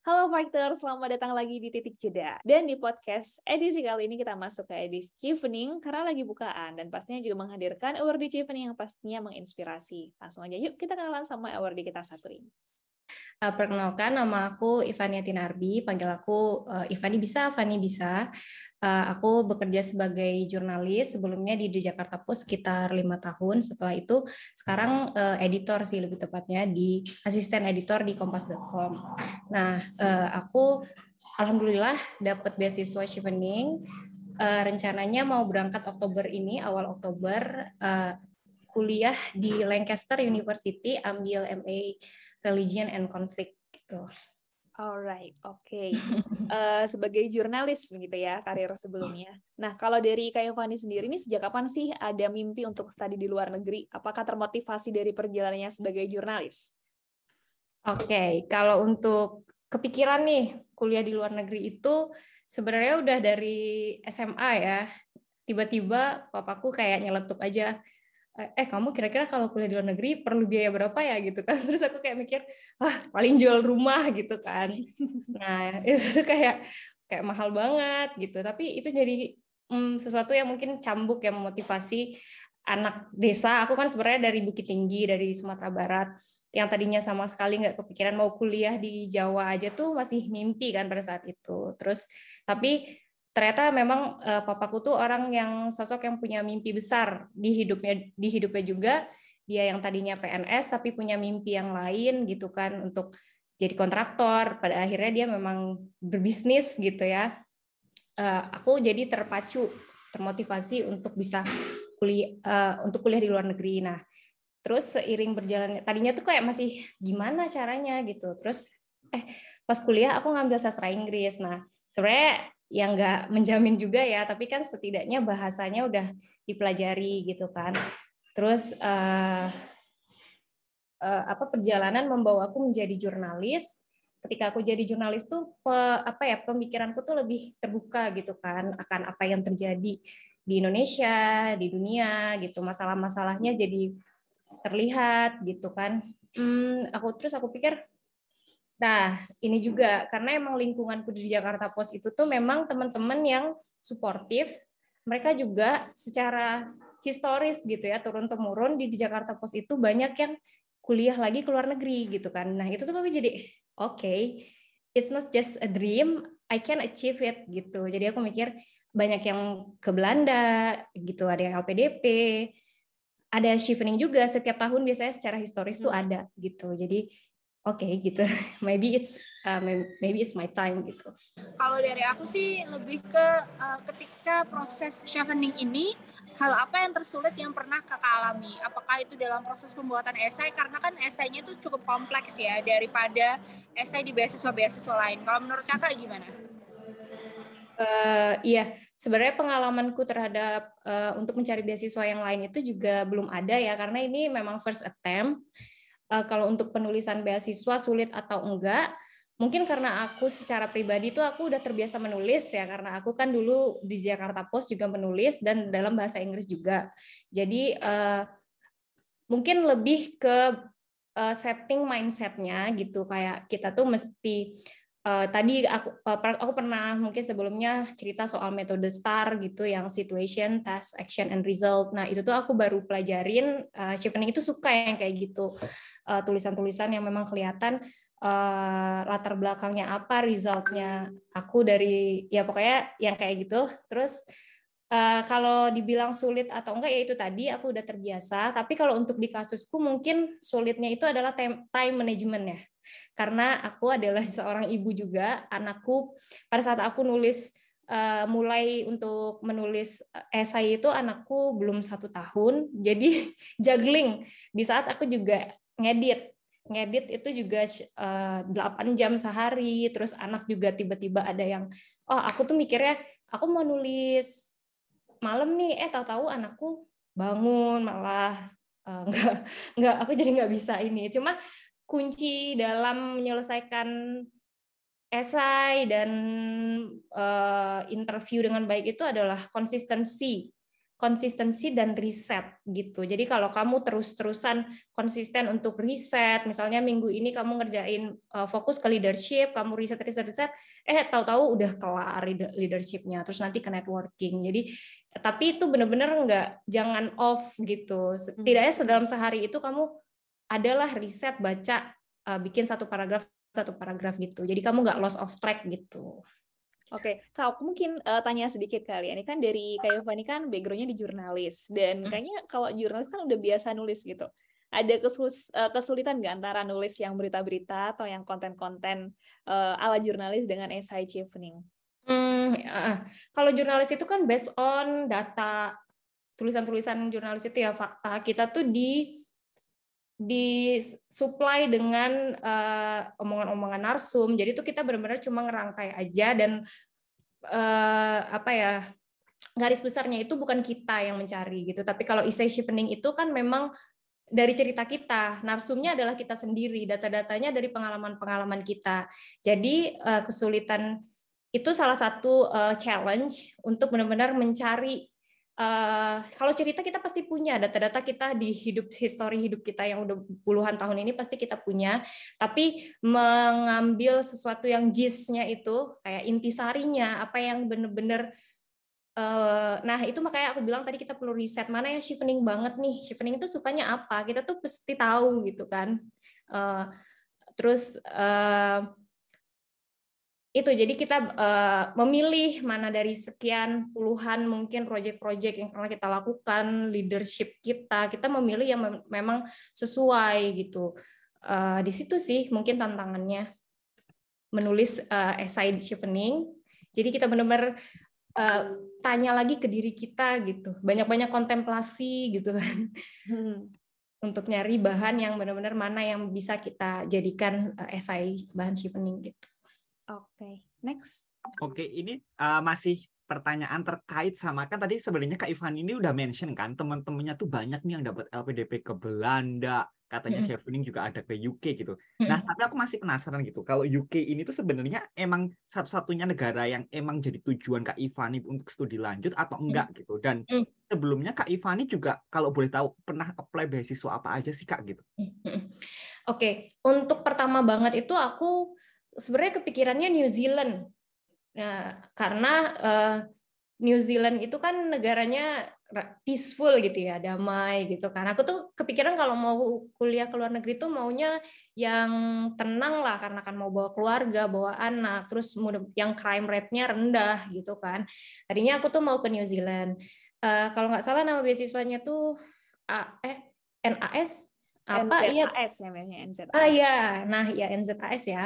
Halo Fighter, selamat datang lagi di Titik Jeda. Dan di podcast edisi kali ini kita masuk ke edisi Chevening karena lagi bukaan dan pastinya juga menghadirkan award Chevening yang pastinya menginspirasi. Langsung aja yuk kita kenalan sama award kita satu ini. Uh, perkenalkan, nama aku Ivania Tinarbi. Panggil aku uh, Ivani bisa, Fani bisa. Uh, aku bekerja sebagai jurnalis sebelumnya di, di Jakarta Post sekitar lima tahun. Setelah itu sekarang uh, editor sih lebih tepatnya di asisten editor di Kompas.com. Nah, uh, aku alhamdulillah dapat beasiswa Chevening. Uh, rencananya mau berangkat Oktober ini, awal Oktober, uh, kuliah di Lancaster University, ambil MA Religion and Conflict gitu. Alright, oke. Okay. uh, sebagai jurnalis begitu ya karir sebelumnya. Nah, kalau dari Kak Yovani sendiri ini sejak kapan sih ada mimpi untuk studi di luar negeri? Apakah termotivasi dari perjalanannya sebagai jurnalis? Oke, okay. kalau untuk kepikiran nih kuliah di luar negeri itu sebenarnya udah dari SMA ya. Tiba-tiba papaku kayak nyeletuk aja, eh kamu kira-kira kalau kuliah di luar negeri perlu biaya berapa ya? Gitu kan. Terus aku kayak mikir wah paling jual rumah gitu kan. Nah itu kayak kayak mahal banget gitu. Tapi itu jadi hmm, sesuatu yang mungkin cambuk yang memotivasi anak desa. Aku kan sebenarnya dari Bukit Tinggi dari Sumatera Barat. Yang tadinya sama sekali nggak kepikiran mau kuliah di Jawa aja tuh masih mimpi kan pada saat itu. Terus tapi ternyata memang uh, papaku tuh orang yang sosok yang punya mimpi besar di hidupnya di hidupnya juga. Dia yang tadinya PNS tapi punya mimpi yang lain gitu kan untuk jadi kontraktor. Pada akhirnya dia memang berbisnis gitu ya. Uh, aku jadi terpacu termotivasi untuk bisa kuliah uh, untuk kuliah di luar negeri. Nah terus seiring berjalannya tadinya tuh kayak masih gimana caranya gitu. Terus eh pas kuliah aku ngambil sastra Inggris. Nah sebenarnya yang nggak menjamin juga ya, tapi kan setidaknya bahasanya udah dipelajari gitu kan. Terus uh, uh, apa perjalanan membawa aku menjadi jurnalis. Ketika aku jadi jurnalis tuh pe, apa ya pemikiranku tuh lebih terbuka gitu kan akan apa yang terjadi di Indonesia, di dunia gitu. Masalah-masalahnya jadi terlihat gitu kan. Hmm, aku terus aku pikir Nah, ini juga karena emang lingkunganku di Jakarta Post itu tuh memang teman-teman yang suportif. Mereka juga secara historis gitu ya, turun-temurun di Jakarta Post itu banyak yang kuliah lagi ke luar negeri gitu kan. Nah, itu tuh aku jadi oke, okay, it's not just a dream, I can achieve it gitu. Jadi aku mikir banyak yang ke Belanda gitu, ada yang LPDP, ada shifting juga setiap tahun biasanya secara historis tuh hmm. ada gitu. Jadi oke okay, gitu. Maybe it's uh, maybe it's my time gitu. Kalau dari aku sih lebih ke uh, ketika proses chevening ini hal apa yang tersulit yang pernah kakak alami? Apakah itu dalam proses pembuatan esai? Karena kan esainya itu cukup kompleks ya daripada esai di beasiswa beasiswa lain. Kalau menurut kakak gimana? Uh, iya, sebenarnya pengalamanku terhadap uh, untuk mencari beasiswa yang lain itu juga belum ada ya, karena ini memang first attempt uh, kalau untuk penulisan beasiswa sulit atau enggak mungkin karena aku secara pribadi tuh aku udah terbiasa menulis ya karena aku kan dulu di Jakarta Post juga menulis dan dalam bahasa Inggris juga. Jadi uh, mungkin lebih ke uh, setting mindsetnya gitu kayak kita tuh mesti uh, tadi aku uh, aku pernah mungkin sebelumnya cerita soal metode STAR gitu yang situation, task, action, and result. Nah itu tuh aku baru pelajarin. Uh, Chevening itu suka yang kayak gitu tulisan-tulisan uh, yang memang kelihatan uh, latar belakangnya apa, resultnya. Aku dari ya pokoknya yang kayak gitu. Terus Uh, kalau dibilang sulit atau enggak ya itu tadi aku udah terbiasa tapi kalau untuk di kasusku mungkin sulitnya itu adalah time, time management ya karena aku adalah seorang ibu juga anakku. Pada saat aku nulis uh, mulai untuk menulis esai itu anakku belum satu tahun. Jadi juggling. Di saat aku juga ngedit. Ngedit itu juga uh, eh, 8 jam sehari. Terus anak juga tiba-tiba ada yang oh aku tuh mikirnya aku mau nulis malam nih. Eh tahu-tahu anakku bangun malah uh, nggak nggak aku jadi nggak bisa ini. Cuma kunci dalam menyelesaikan esai dan uh, interview dengan baik itu adalah konsistensi konsistensi dan riset gitu. Jadi kalau kamu terus-terusan konsisten untuk riset, misalnya minggu ini kamu ngerjain uh, fokus ke leadership, kamu riset riset riset, eh tahu-tahu udah kelar leadershipnya, terus nanti ke networking. Jadi tapi itu benar-benar nggak jangan off gitu. Hmm. Tidaknya dalam sehari itu kamu adalah riset baca uh, bikin satu paragraf satu paragraf gitu. Jadi kamu nggak lost of track gitu. Oke, okay. Kak, aku mungkin uh, tanya sedikit kali. Ini kan dari Kak Yovani kan backgroundnya di jurnalis dan hmm. kayaknya kalau jurnalis kan udah biasa nulis gitu. Ada kesus, uh, kesulitan nggak antara nulis yang berita-berita atau yang konten-konten uh, ala jurnalis dengan essay chevening? Hmm, ya. kalau jurnalis itu kan based on data tulisan-tulisan jurnalis itu ya fakta kita tuh di di supply dengan uh, omongan-omongan narsum. Jadi itu kita benar-benar cuma ngerangkai aja dan uh, apa ya garis besarnya itu bukan kita yang mencari gitu. Tapi kalau essay chevening itu kan memang dari cerita kita, narsumnya adalah kita sendiri, data-datanya dari pengalaman-pengalaman kita. Jadi uh, kesulitan itu salah satu uh, challenge untuk benar-benar mencari Uh, kalau cerita kita pasti punya data-data kita di hidup histori hidup kita yang udah puluhan tahun ini pasti kita punya. Tapi mengambil sesuatu yang jisnya itu kayak intisarinya apa yang benar-benar uh, nah itu makanya aku bilang tadi kita perlu riset mana yang shifting banget nih? Shifting itu sukanya apa? Kita tuh pasti tahu gitu kan. Uh, terus uh, itu jadi kita uh, memilih mana dari sekian puluhan mungkin proyek-proyek yang pernah kita lakukan leadership kita kita memilih yang mem memang sesuai gitu. Uh, di situ sih mungkin tantangannya menulis uh, essay chevening jadi kita benar-benar uh, tanya lagi ke diri kita gitu. Banyak-banyak kontemplasi gitu kan. Hmm. untuk nyari bahan yang benar-benar mana yang bisa kita jadikan uh, essay bahan chevening gitu Oke, okay. next. Oke, okay, ini uh, masih pertanyaan terkait sama kan tadi sebenarnya Kak Ivan ini udah mention kan teman-temannya tuh banyak nih yang dapat LPDP ke Belanda, katanya mm -hmm. juga ada ke UK gitu. Mm -hmm. Nah, tapi aku masih penasaran gitu. Kalau UK ini tuh sebenarnya emang satu-satunya negara yang emang jadi tujuan Kak Ivani untuk studi lanjut atau enggak mm -hmm. gitu. Dan mm -hmm. sebelumnya Kak Ivani juga kalau boleh tahu pernah apply beasiswa apa aja sih Kak gitu. Mm -hmm. Oke, okay. untuk pertama banget itu aku sebenarnya kepikirannya New Zealand. Nah, karena uh, New Zealand itu kan negaranya peaceful gitu ya, damai gitu kan. Aku tuh kepikiran kalau mau kuliah ke luar negeri tuh maunya yang tenang lah karena kan mau bawa keluarga, bawa anak, terus yang crime rate-nya rendah gitu kan. Tadinya aku tuh mau ke New Zealand. Uh, kalau nggak salah nama beasiswanya tuh A, eh NAS apa iya? NZAS ya namanya NZAS. Ah ya, nah ya NZAS ya.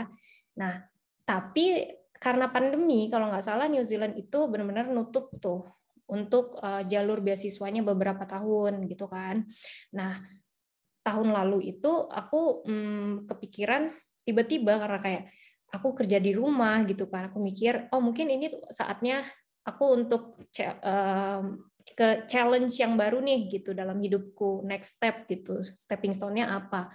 Nah, tapi karena pandemi, kalau nggak salah New Zealand itu benar-benar nutup tuh untuk uh, jalur beasiswanya beberapa tahun gitu kan. Nah, tahun lalu itu aku hmm, kepikiran tiba-tiba karena kayak aku kerja di rumah gitu kan, aku mikir oh mungkin ini saatnya aku untuk uh, ke challenge yang baru nih gitu dalam hidupku next step gitu stepping stone-nya apa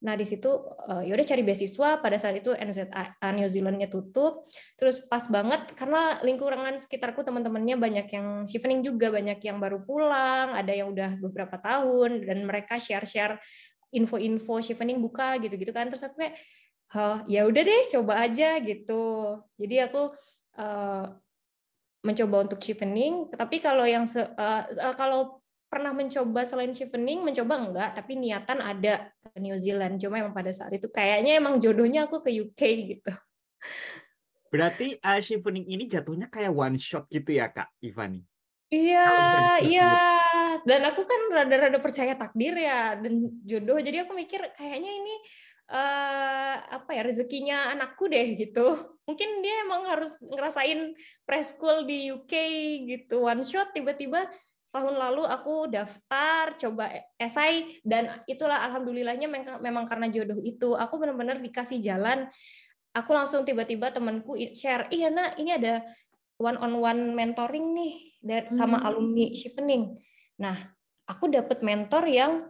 Nah di situ uh, ya udah cari beasiswa pada saat itu NZA New Zealandnya tutup. Terus pas banget karena lingkungan sekitarku teman-temannya banyak yang shifting juga, banyak yang baru pulang, ada yang udah beberapa tahun dan mereka share-share info-info shifting buka gitu-gitu kan. Terus aku kayak oh, ya udah deh coba aja gitu. Jadi aku uh, mencoba untuk chevening tapi kalau yang uh, kalau pernah mencoba selain chevening mencoba enggak? Tapi niatan ada ke New Zealand. Cuma emang pada saat itu kayaknya emang jodohnya aku ke UK gitu. Berarti uh, chevening ini jatuhnya kayak one shot gitu ya kak Ivani? Iya iya. dan aku kan rada-rada percaya takdir ya dan jodoh. Jadi aku mikir kayaknya ini uh, apa ya rezekinya anakku deh gitu. Mungkin dia emang harus ngerasain preschool di UK gitu. One shot tiba-tiba tahun lalu aku daftar coba esai dan itulah alhamdulillahnya memang karena jodoh itu. Aku benar-benar dikasih jalan. Aku langsung tiba-tiba temanku share iya nak ini ada one on one mentoring nih dari sama hmm. alumni Chevening nah aku dapat mentor yang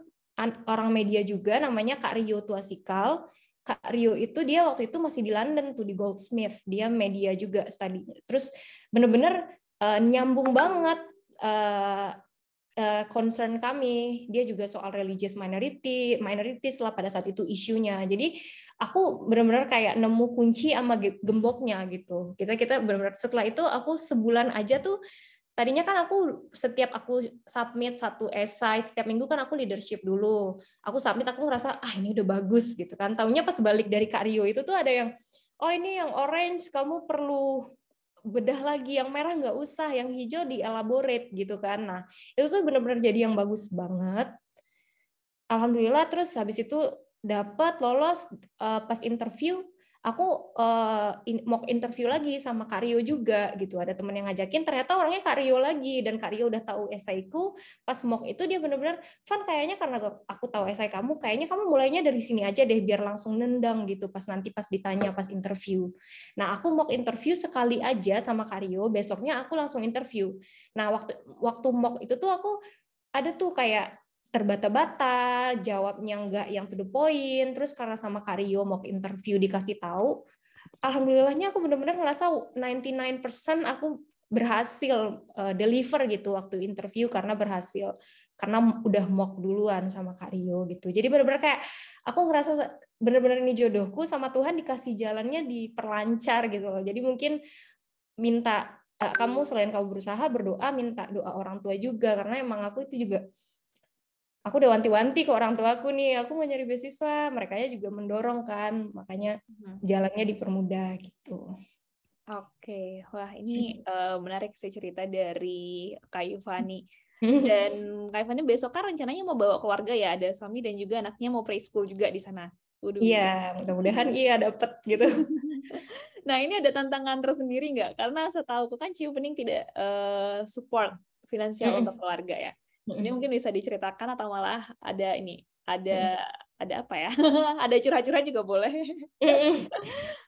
orang media juga namanya Kak Rio Tuasikal. Kak Rio itu dia waktu itu masih di London tuh di Goldsmith. Dia media juga studinya terus bener-bener uh, nyambung banget uh, uh, concern kami. Dia juga soal religious minority, minorities lah pada saat itu isunya. Jadi aku benar-benar kayak nemu kunci sama gemboknya gitu. Kita kita benar-benar setelah itu aku sebulan aja tuh tadinya kan aku setiap aku submit satu esai setiap minggu kan aku leadership dulu aku submit aku ngerasa ah ini udah bagus gitu kan tahunya pas balik dari Karyo itu tuh ada yang oh ini yang orange kamu perlu bedah lagi yang merah nggak usah yang hijau di elaborate gitu kan. Nah itu tuh benar-benar jadi yang bagus banget. Alhamdulillah terus habis itu dapat lolos uh, pas interview aku uh, in, mock interview lagi sama Karyo juga gitu. Ada teman yang ngajakin, ternyata orangnya Karyo lagi dan Karyo udah tahu esaiku. Pas mock itu dia benar-benar, "Van, kayaknya karena aku tahu esai kamu, kayaknya kamu mulainya dari sini aja deh biar langsung nendang gitu pas nanti pas ditanya pas interview." Nah, aku mock interview sekali aja sama Karyo, besoknya aku langsung interview. Nah, waktu waktu mock itu tuh aku ada tuh kayak terbata-bata, jawabnya enggak yang to the point, terus karena sama Karyo mau interview dikasih tahu, alhamdulillahnya aku benar-benar ngerasa 99% aku berhasil uh, deliver gitu waktu interview karena berhasil karena udah mock duluan sama Karyo gitu. Jadi benar-benar kayak aku ngerasa benar-benar ini jodohku sama Tuhan dikasih jalannya diperlancar gitu loh. Jadi mungkin minta uh, kamu selain kamu berusaha berdoa minta doa orang tua juga karena emang aku itu juga aku udah wanti-wanti ke orang tuaku nih, aku mau nyari beasiswa, mereka juga mendorong kan, makanya hmm. jalannya dipermudah gitu. Oke, wah ini uh, menarik sih cerita dari Kak. Dan Kak besok kan rencananya mau bawa keluarga ya, ada suami dan juga anaknya mau preschool juga di sana. Iya, mudah-mudahan iya dapet gitu. nah ini ada tantangan tersendiri nggak? Karena setahu aku kan Ciupening tidak uh, support finansial untuk keluarga ya. Ini mungkin bisa diceritakan atau malah ada ini, ada ada apa ya? ada curhat-curhat juga boleh.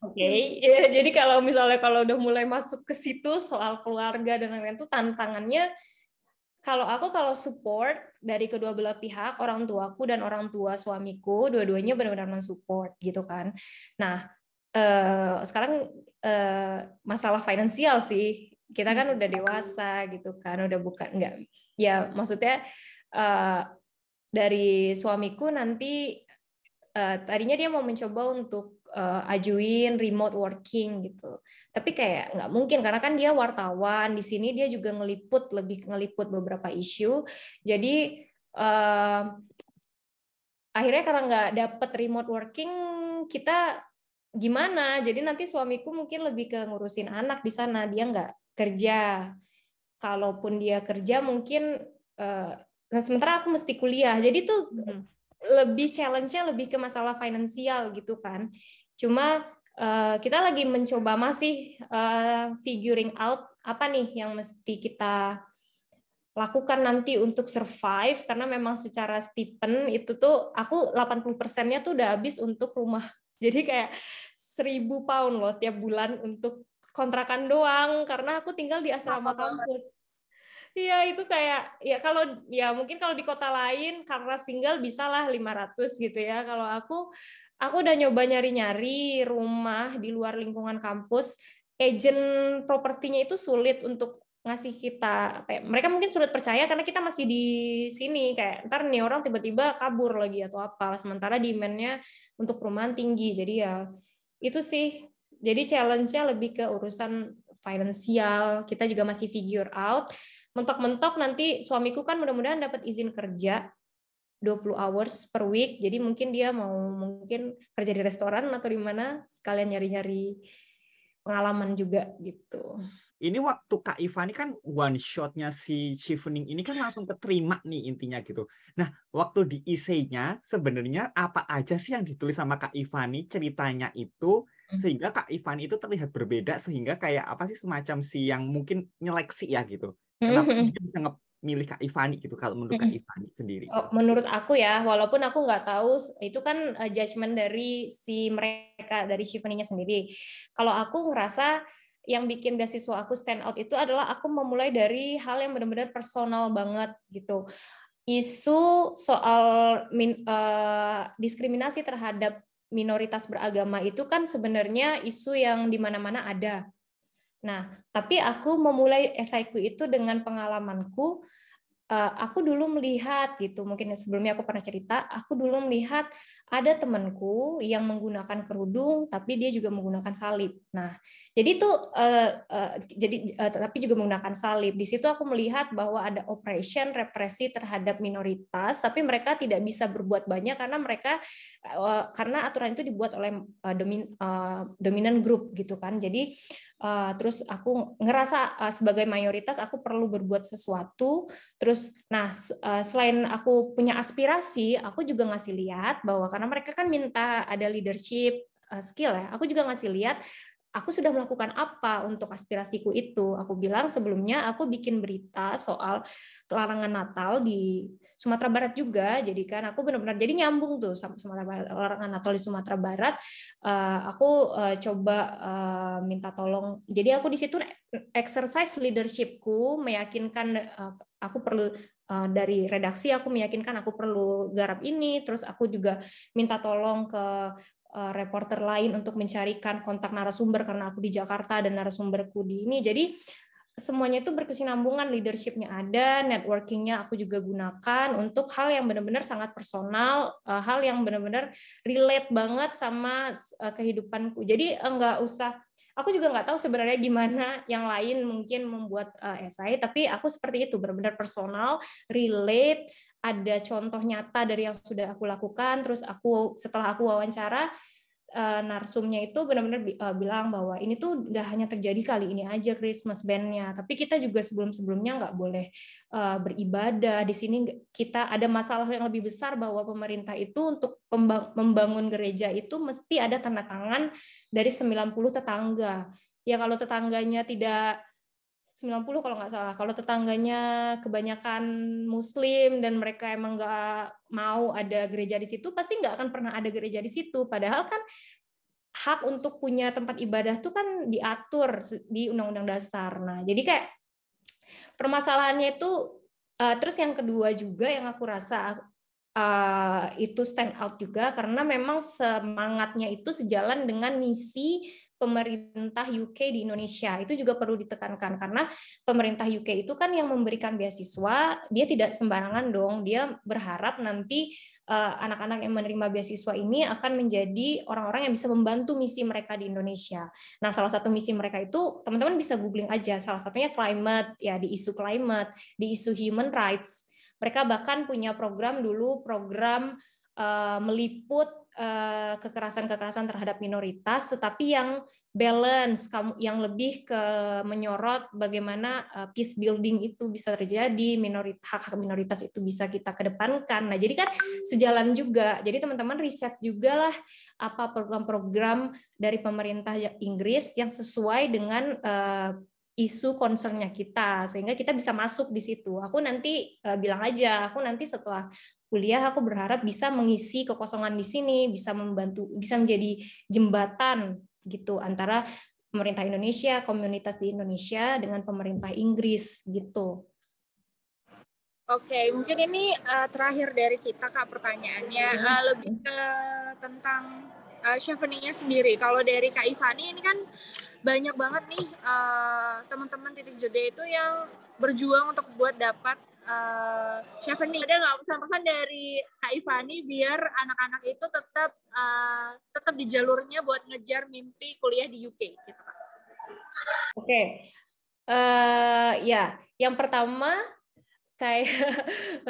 Oke, okay. ya, jadi kalau misalnya kalau udah mulai masuk ke situ soal keluarga dan lain-lain itu tantangannya kalau aku kalau support dari kedua belah pihak orang tuaku dan orang tua suamiku dua-duanya benar-benar mensupport gitu kan. Nah eh, sekarang eh, masalah finansial sih kita kan udah dewasa gitu kan udah bukan nggak ya maksudnya uh, dari suamiku nanti uh, tadinya dia mau mencoba untuk uh, ajuin remote working gitu. Tapi kayak nggak mungkin karena kan dia wartawan di sini dia juga ngeliput lebih ngeliput beberapa isu. Jadi uh, akhirnya karena nggak dapet remote working kita gimana? Jadi nanti suamiku mungkin lebih ke ngurusin anak di sana dia nggak kerja. Kalaupun dia kerja mungkin uh, nah sementara aku mesti kuliah. Jadi tuh hmm. lebih challenge-nya lebih ke masalah finansial gitu kan. Cuma uh, kita lagi mencoba masih uh, figuring out apa nih yang mesti kita lakukan nanti untuk survive. Karena memang secara stipend itu tuh aku 80 persennya tuh udah habis untuk rumah. Jadi kayak seribu pound loh tiap bulan untuk kontrakan doang karena aku tinggal di asrama kampus. Iya itu kayak ya kalau ya mungkin kalau di kota lain karena single bisa lah 500 gitu ya. Kalau aku aku udah nyoba nyari-nyari rumah di luar lingkungan kampus, agent propertinya itu sulit untuk ngasih kita apa ya, mereka mungkin sulit percaya karena kita masih di sini kayak ntar nih orang tiba-tiba kabur lagi atau apa sementara demand-nya untuk perumahan tinggi jadi ya itu sih jadi challenge-nya lebih ke urusan finansial. Kita juga masih figure out. Mentok-mentok nanti suamiku kan mudah-mudahan dapat izin kerja 20 hours per week. Jadi mungkin dia mau mungkin kerja di restoran atau di mana sekalian nyari-nyari pengalaman juga gitu. Ini waktu Kak Ivani kan one shotnya si Chevening ini kan langsung keterima nih intinya gitu. Nah, waktu di essay-nya sebenarnya apa aja sih yang ditulis sama Kak Ivani ceritanya itu. Sehingga Kak Ivan itu terlihat berbeda sehingga kayak apa sih semacam si yang mungkin nyeleksi ya gitu. Kenapa hmm. dia bisa milih Kak Ivani gitu kalau menurut Kak hmm. Ivani sendiri? Oh, menurut aku ya, walaupun aku nggak tahu itu kan uh, judgement dari si mereka dari Shivani-nya sendiri. Kalau aku ngerasa yang bikin beasiswa aku stand out itu adalah aku memulai dari hal yang benar-benar personal banget gitu. Isu soal min, uh, diskriminasi terhadap minoritas beragama itu kan sebenarnya isu yang di mana-mana ada. Nah, tapi aku memulai esaiku itu dengan pengalamanku uh, aku dulu melihat gitu mungkin sebelumnya aku pernah cerita aku dulu melihat ada temanku yang menggunakan kerudung tapi dia juga menggunakan salib. Nah jadi itu uh, uh, jadi uh, tapi juga menggunakan salib. Di situ aku melihat bahwa ada operation represi terhadap minoritas tapi mereka tidak bisa berbuat banyak karena mereka uh, karena aturan itu dibuat oleh uh, domin, uh, dominan grup gitu kan. Jadi uh, terus aku ngerasa uh, sebagai mayoritas aku perlu berbuat sesuatu. Terus nah uh, selain aku punya aspirasi aku juga ngasih lihat bahwa karena mereka kan minta ada leadership uh, skill ya aku juga ngasih lihat aku sudah melakukan apa untuk aspirasiku itu. Aku bilang sebelumnya aku bikin berita soal larangan Natal di Sumatera Barat juga. Jadi kan aku benar-benar jadi nyambung tuh sama Sumatera Barat, larangan Natal di Sumatera Barat. Uh, aku uh, coba minta tolong. Jadi aku di situ exercise leadershipku, meyakinkan aku perlu uh, dari redaksi aku meyakinkan aku perlu garap ini. Terus aku juga minta tolong ke Eh, reporter lain untuk mencarikan kontak narasumber karena aku di Jakarta dan narasumberku di ini. Jadi semuanya itu berkesinambungan, leadershipnya ada, networkingnya aku juga gunakan untuk hal yang benar-benar sangat personal, eh, hal yang benar-benar relate banget sama eh, kehidupanku. Jadi enggak usah aku juga nggak tahu sebenarnya gimana yang lain mungkin membuat uh, esai tapi aku seperti itu benar-benar personal relate ada contoh nyata dari yang sudah aku lakukan terus aku setelah aku wawancara uh, narsumnya itu benar-benar uh, bilang bahwa ini tuh nggak hanya terjadi kali ini aja Christmas bandnya. Tapi kita juga sebelum-sebelumnya nggak boleh uh, beribadah. Di sini kita ada masalah yang lebih besar bahwa pemerintah itu untuk membangun gereja itu mesti ada tanda tangan dari 90 tetangga. Ya kalau tetangganya tidak 90 kalau nggak salah. Kalau tetangganya kebanyakan Muslim dan mereka emang nggak mau ada gereja di situ, pasti nggak akan pernah ada gereja di situ. Padahal kan hak untuk punya tempat ibadah itu kan diatur di Undang-Undang Dasar. Nah, jadi kayak permasalahannya itu uh, terus yang kedua juga yang aku rasa uh, itu stand out juga karena memang semangatnya itu sejalan dengan misi pemerintah UK di Indonesia. Itu juga perlu ditekankan karena pemerintah UK itu kan yang memberikan beasiswa, dia tidak sembarangan dong. Dia berharap nanti eh, anak-anak yang menerima beasiswa ini akan menjadi orang-orang yang bisa membantu misi mereka di Indonesia. Nah, salah satu misi mereka itu teman-teman bisa googling aja. Salah satunya climate, ya di isu climate, di isu human rights. Mereka bahkan punya program dulu, program uh, meliput kekerasan-kekerasan terhadap minoritas, tetapi yang balance, yang lebih ke menyorot bagaimana eh, peace building itu bisa terjadi, minoritas hak-hak minoritas itu bisa kita kedepankan. Nah, jadi kan sejalan juga. Jadi teman-teman riset juga lah apa program-program dari pemerintah Inggris yang sesuai dengan uh, isu concernnya kita sehingga kita bisa masuk di situ. Aku nanti uh, bilang aja, aku nanti setelah kuliah aku berharap bisa mengisi kekosongan di sini, bisa membantu, bisa menjadi jembatan gitu antara pemerintah Indonesia, komunitas di Indonesia dengan pemerintah Inggris gitu. Oke, mungkin ini uh, terakhir dari kita kak pertanyaannya uh, lebih ke tentang uh, chevening sendiri. Kalau dari Kak Ivani ini kan banyak banget nih uh, teman-teman titik jeda itu yang berjuang untuk buat dapat uh, chevening. Ada nggak pesan-pesan dari Kak Ivani biar anak-anak itu tetap uh, tetap di jalurnya buat ngejar mimpi kuliah di UK gitu Kak? Oke. Okay. Uh, ya, yang pertama kayak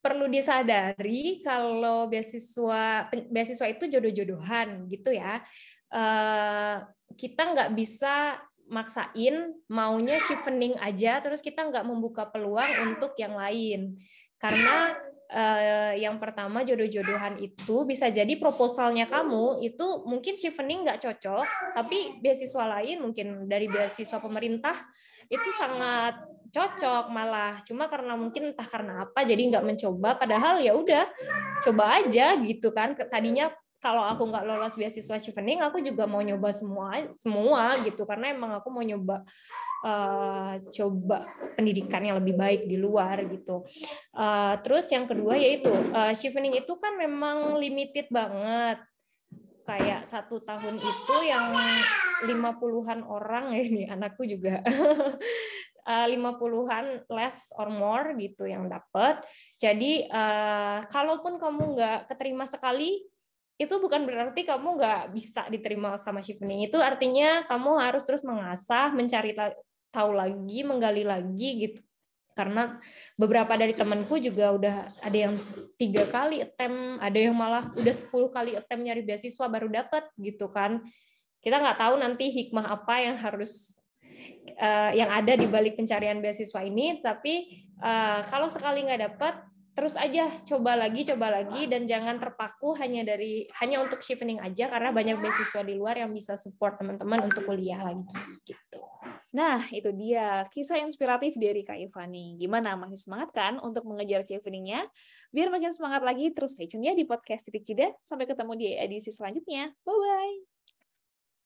perlu disadari kalau beasiswa beasiswa itu jodoh-jodohan gitu ya. Uh, kita nggak bisa maksain maunya shifting aja terus kita nggak membuka peluang untuk yang lain. Karena uh, yang pertama jodoh-jodohan itu bisa jadi proposalnya kamu itu mungkin shifting nggak cocok tapi beasiswa lain mungkin dari beasiswa pemerintah itu sangat cocok malah. Cuma karena mungkin entah karena apa jadi nggak mencoba padahal ya udah coba aja gitu kan. Tadinya kalau aku nggak lolos beasiswa chevening aku juga mau nyoba semua semua gitu. Karena emang aku mau nyoba uh, coba pendidikan yang lebih baik di luar gitu. Uh, terus yang kedua yaitu uh, chevening itu kan memang limited banget. Kayak satu tahun itu yang lima puluhan orang ya ini anakku juga. Uh, 50-an less or more gitu yang dapat. Jadi uh, kalaupun kamu nggak keterima sekali, itu bukan berarti kamu nggak bisa diterima sama shifting. Itu artinya kamu harus terus mengasah, mencari tahu lagi, menggali lagi gitu karena beberapa dari temanku juga udah ada yang tiga kali attempt, ada yang malah udah 10 kali attempt nyari beasiswa baru dapat gitu kan. Kita nggak tahu nanti hikmah apa yang harus uh, yang ada di balik pencarian beasiswa ini, tapi uh, kalau sekali nggak dapat terus aja coba lagi coba lagi dan jangan terpaku hanya dari hanya untuk shifting aja karena banyak beasiswa di luar yang bisa support teman-teman untuk kuliah lagi gitu. Nah, itu dia kisah inspiratif dari Kak Ivani. Gimana, masih semangat kan untuk mengejar chevening-nya? Biar makin semangat lagi, terus stay tune ya di podcast Titik Jeda. Sampai ketemu di edisi selanjutnya. Bye-bye!